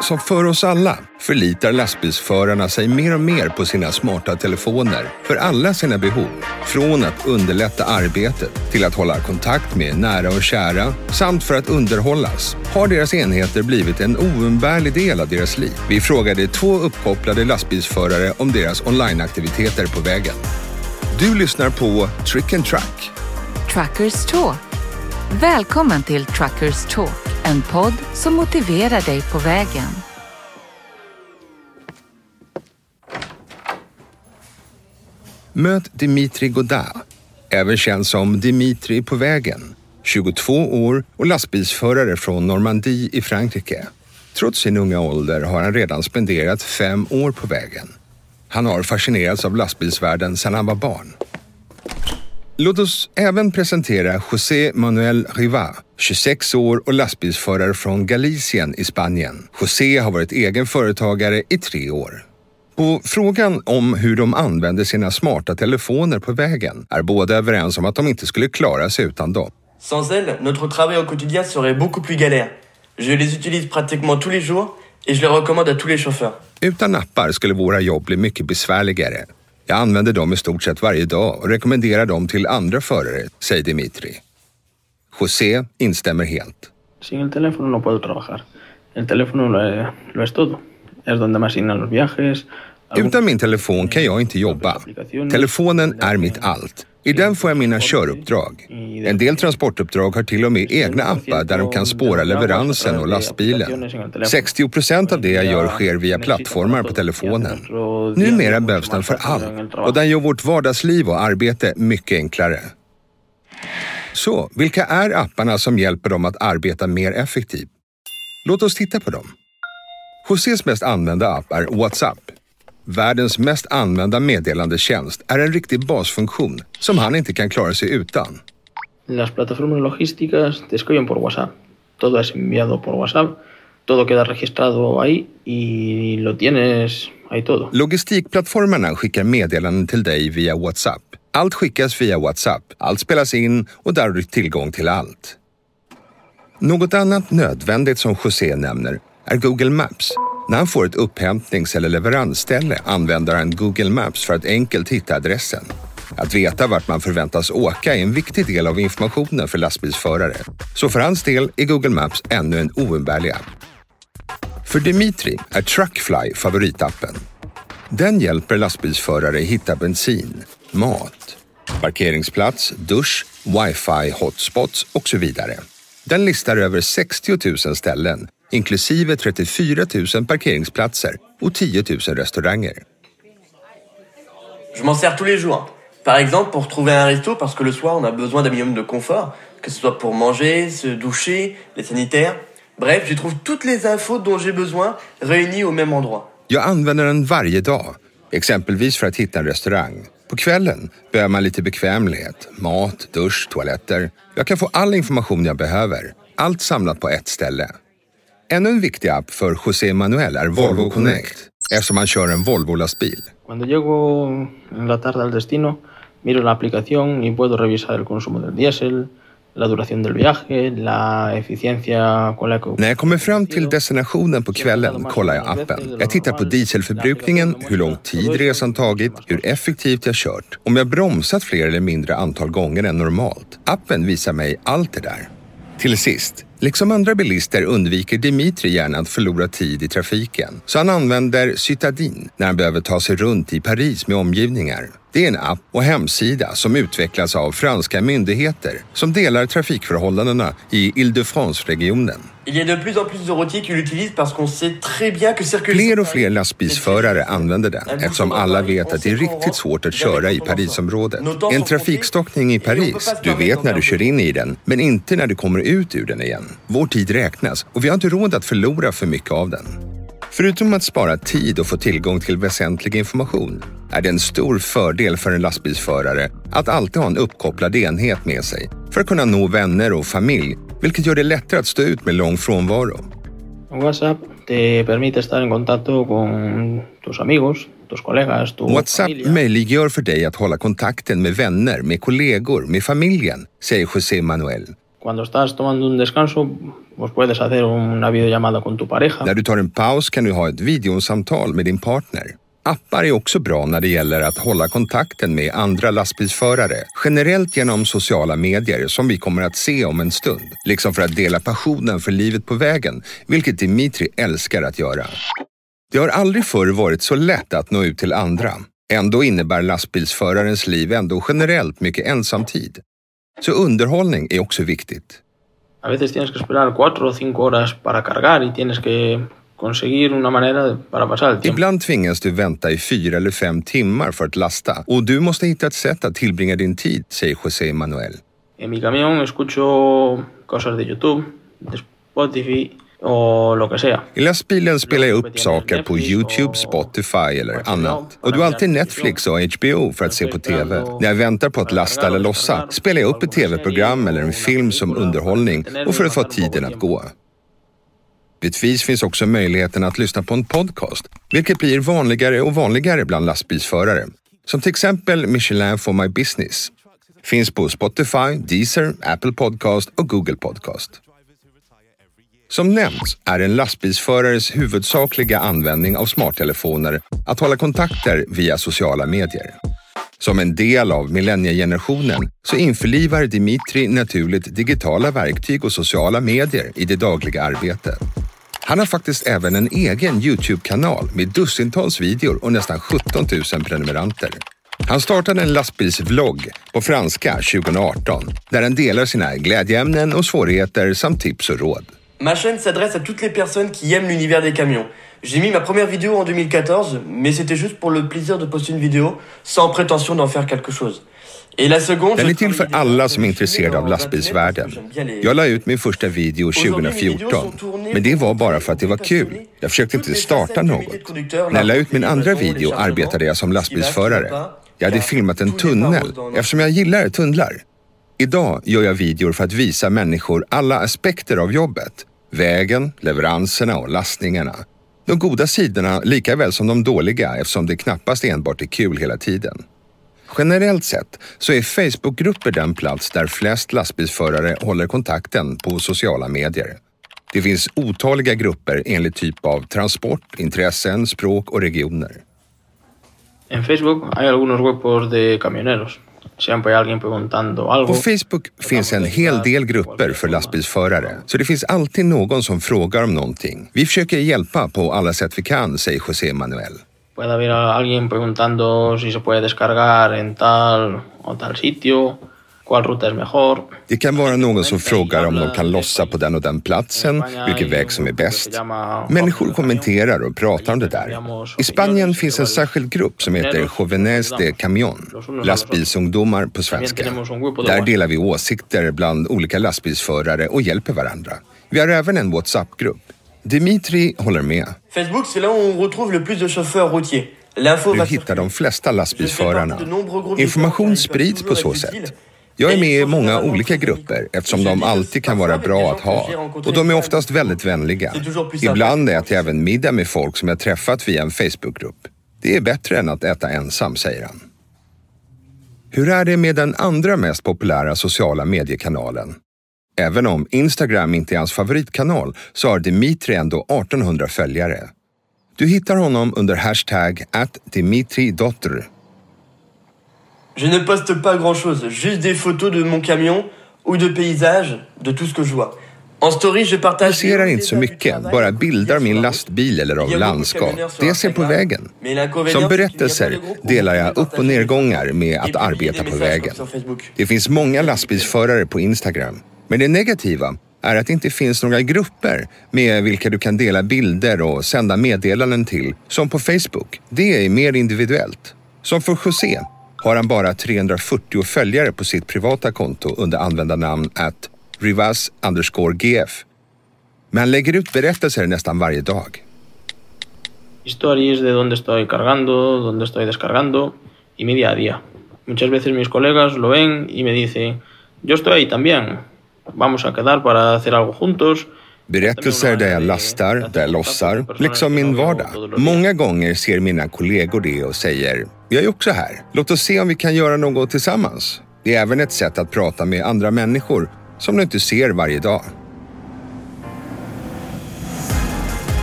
Som för oss alla förlitar lastbilsförarna sig mer och mer på sina smarta telefoner för alla sina behov. Från att underlätta arbetet till att hålla kontakt med nära och kära samt för att underhållas har deras enheter blivit en oumbärlig del av deras liv. Vi frågade två uppkopplade lastbilsförare om deras onlineaktiviteter på vägen. Du lyssnar på Trick and Track. Truckers Talk. Välkommen till Truckers Talk, en podd som motiverar dig på vägen. Möt Dimitri Godin, även känd som Dimitri på vägen. 22 år och lastbilsförare från Normandie i Frankrike. Trots sin unga ålder har han redan spenderat fem år på vägen. Han har fascinerats av lastbilsvärlden sedan han var barn. Låt oss även presentera José Manuel Riva, 26 år och lastbilsförare från Galicien i Spanien. José har varit egen företagare i tre år. På frågan om hur de använder sina smarta telefoner på vägen är båda överens om att de inte skulle klara sig utan dem. Sans elles, notre travail au quotidien serait beaucoup plus galère. Je les utilise pratiquement tous les jours et je les recommande à tous les chauffeurs. Utan appar skulle våra jobb bli mycket besvärligare. Jag använder dem i stort sett varje dag och rekommenderar dem till andra förare, säger Dimitri. José instämmer helt. Sin el teléfono no puedo trabajar. El teléfono lo, lo es todo. Es donde me asignan los viajes. Utan min telefon kan jag inte jobba. Telefonen är mitt allt. I den får jag mina köruppdrag. En del transportuppdrag har till och med egna appar där de kan spåra leveransen och lastbilen. 60 procent av det jag gör sker via plattformar på telefonen. Numera behövs den för allt och den gör vårt vardagsliv och arbete mycket enklare. Så, vilka är apparna som hjälper dem att arbeta mer effektivt? Låt oss titta på dem. Josés mest använda app är WhatsApp. Världens mest använda meddelandetjänst är en riktig basfunktion som han inte kan klara sig utan. Las plataformas logísticas te escriben por WhatsApp. Todo es enviado por WhatsApp. Todo queda registrado ahí y lo tienes ahí todo. Logistikplattformarna skickar meddelanden till dig via WhatsApp. Allt skickas via WhatsApp, allt spelas in och där har du tillgång till allt. Något annat nödvändigt som José nämner är Google Maps. När han får ett upphämtnings eller leveransställe använder han Google Maps för att enkelt hitta adressen. Att veta vart man förväntas åka är en viktig del av informationen för lastbilsförare. Så för hans del är Google Maps ännu en oumbärlig app. För Dimitri är Truckfly favoritappen. Den hjälper lastbilsförare hitta bensin, mat, parkeringsplats, dusch, wifi, hotspots och så vidare. Den listar över 60 000 ställen, inklusive 34 000 parkeringsplatser och 10 000 restauranger. Je m'en sers tous les jours. Par exemple, pour trouver un resto, parce que le soir, on a besoin d'un minimum de confort, que ce soit pour manger, se doucher, les sanitaires. Bref, j'y trouve toutes les infos dont j'ai besoin réunies au même endroit. Jag använder den varje dag, exempelvis för att hitta en restaurang. På kvällen behöver man lite bekvämlighet, mat, dusch, toaletter. Jag kan få all information jag behöver, allt samlat på ett ställe. Ännu en viktig app för José Manuel är Volvo Connect, eftersom han kör en Volvo-lastbil. Cuando llego en la tarde al destino, miro la aplicación y puedo revisar el consumo del diésel, la duración del viaje, la eficiencia con la. När jag kommer fram till destinationen på kvällen kollar jag appen. Jag tittar på dieselförbrukningen, hur lång tid resan tagit, hur effektivt jag kört, om jag bromsat fler eller mindre antal gånger än normalt. Appen visar mig allt det där. Till sist, liksom andra bilister undviker Dimitri gärna att förlora tid i trafiken. Så han använder Citadin när han behöver ta sig runt i Paris med omgivningar. Det är en app och hemsida som utvecklas av franska myndigheter som delar trafikförhållandena i Île-de-France-regionen. Il y a de plus en plus de routiers qui l'utilisent parce qu'on sait très bien que circuler... Fler och fler lastbilsförare använder den eftersom alla vet att det är riktigt svårt att köra i Parisområdet. En trafikstockning i Paris, du vet när du kör in i den, men inte när du kommer ut ur den igen. Vår tid räknas och vi har inte råd att förlora för mycket av den. Förutom att spara tid och få tillgång till väsentlig information är det en stor fördel för en lastbilsförare att alltid ha en uppkopplad enhet med sig för att kunna nå vänner och familj, vilket gör det lättare att stå ut med lång frånvaro. WhatsApp te permite estar en contacto con tus amigos, tus colegas, tu WhatsApp familia. möjliggör för dig att hålla kontakten med vänner, med kollegor, med familjen, säger José Manuel. Cuando estás tomando un descanso, pues puedes hacer una videollamada con tu pareja. När du tar en paus kan du ha ett videosamtal med din partner. Appar är också bra när det gäller att hålla kontakten med andra lastbilsförare, generellt genom sociala medier som vi kommer att se om en stund, liksom för att dela passionen för livet på vägen, vilket Dimitri älskar att göra. Det har aldrig förr varit så lätt att nå ut till andra. Ändå innebär lastbilsförarens liv ändå generellt mycket ensamtid. Så underhållning är också viktigt. A veces tienes que esperar cuatro o cinco horas para cargar y tienes que conseguir una manera para pasar el tiempo. Ibland tvingas du vänta i fyra eller fem timmar för att lasta och du måste hitta ett sätt att tillbringa din tid, säger José Manuel. En mi camión escucho cosas de YouTube, de Spotify och lo que sea. I lastbilen spelar jag upp saker på Youtube, Spotify eller annat. Och du har alltid Netflix och HBO för att se på TV. När jag väntar på att lasta eller lossa spelar jag upp ett TV-program eller en film som underhållning och för att få tiden att gå. Bitvis finns också möjligheten att lyssna på en podcast, vilket blir vanligare och vanligare bland lastbilsförare. Som till exempel Michelin for my business. Finns på Spotify, Deezer, Apple Podcast och Google Podcast. Som nämnts är en lastbilsförares huvudsakliga användning av smarttelefoner att hålla kontakter via sociala medier. Som en del av millenniegenerationen så införlivar Dimitri naturligt digitala verktyg och sociala medier i det dagliga arbetet. Han har faktiskt även en egen Youtube-kanal med dussintals videor och nästan 17 000 prenumeranter. Han startade en lastbilsvlogg på franska 2018 där han delar sina glädjeämnen och svårigheter samt tips och råd. Ma chaîne s'adresse à toutes les personnes qui aiment l'univers des camions. J'ai mis ma première vidéo en 2014, mais c'était juste pour le plaisir de poster une vidéo, sans prétention d'en faire quelque chose. Den är till för alla som är intresserade av lastbilsvärlden. Jag la ut min första video 2014, men det var bara för att det var kul. Jag försökte inte starta något. När jag la ut min andra video arbetade jag som lastbilsförare. Jag hade filmat en tunnel eftersom jag gillar tunnlar. Idag gör jag videor för att visa människor alla aspekter av jobbet. Vägen, leveranserna och lastningarna. De goda sidorna lika väl som de dåliga eftersom det knappast enbart är kul hela tiden. Generellt sett så är Facebookgrupper den plats där flest lastbilsförare håller kontakten på sociala medier. Det finns otaliga grupper enligt typ av transport, intressen, språk och regioner. En Facebook hay algunos grupos de camioneros. På Facebook finns en hel del grupper för lastbilsförare, så det finns alltid någon som frågar om någonting. Vi försöker hjälpa på alla sätt vi kan, säger José Manuel. Puede haber alguien preguntando si se puede descargar en tal o tal sitio, cuál ruta es mejor. Det kan vara någon som frågar om de kan lossa på den och den platsen, vilken väg som är bäst. Människor kommenterar och pratar om det där. I Spanien finns en särskild grupp som heter Jovenes de Camión, lastbilsungdomar på svenska. Där delar vi åsikter bland olika lastbilsförare och hjälper varandra. Vi har även en WhatsApp-grupp. Dimitri håller med. Facebook, c'est là où on retrouve le plus de chauffeurs routiers. L'info Du hittar de flesta lastbilsförarna. Information sprids på så sätt. Jag är med i många olika grupper eftersom de alltid kan vara bra att ha. Och de är oftast väldigt vänliga. Ibland äter jag även middag med folk som jag träffat via en Facebookgrupp. Det är bättre än att äta ensam, säger han. Hur är det med den andra mest populära sociala mediekanalen? Även om Instagram inte är hans favoritkanal så har Dimitri ändå 1800 följare. Du hittar honom under hashtag @dimitridotr. Je ne poste pas grand-chose, juste des photos de mon camion ou de paysages, de tout ce que je vois. Poserar inte så mycket, bara bilder av min lastbil eller av landskap. Det jag ser på vägen. Som berättelser delar jag upp och nedgångar med att arbeta på vägen. Det finns många lastbilsförare på Instagram. Men det negativa är att det inte finns några grupper med vilka du kan dela bilder och sända meddelanden till, som på Facebook. Det är mer individuellt. Som för José har han bara 340 följare på sitt privata konto under användarnamn att Rivas GF. Men han lägger ut berättelser nästan varje dag. Stories de dónde estoy cargando, dónde estoy descargando y mi día a día. Muchas veces mis colegas lo ven y me dicen, yo estoy ahí también, vamos a quedar para hacer algo juntos. Berättelser där jag lastar, där jag lossar, liksom min vardag. Många gånger ser mina kollegor det och säger, jag är också här. Låt oss se om vi kan göra något tillsammans. Det är även ett sätt att prata med andra människor som du inte ser varje dag.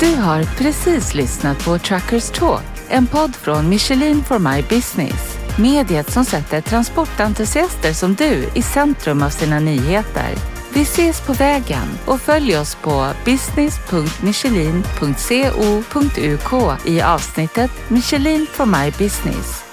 Du har precis lyssnat på Truckers Talk, en podd från Michelin for My Business. Mediet som sätter transportentusiaster som du i centrum av sina nyheter. Vi ses på vägen och följ oss på business.michelin.co.uk i avsnittet Michelin for My Business.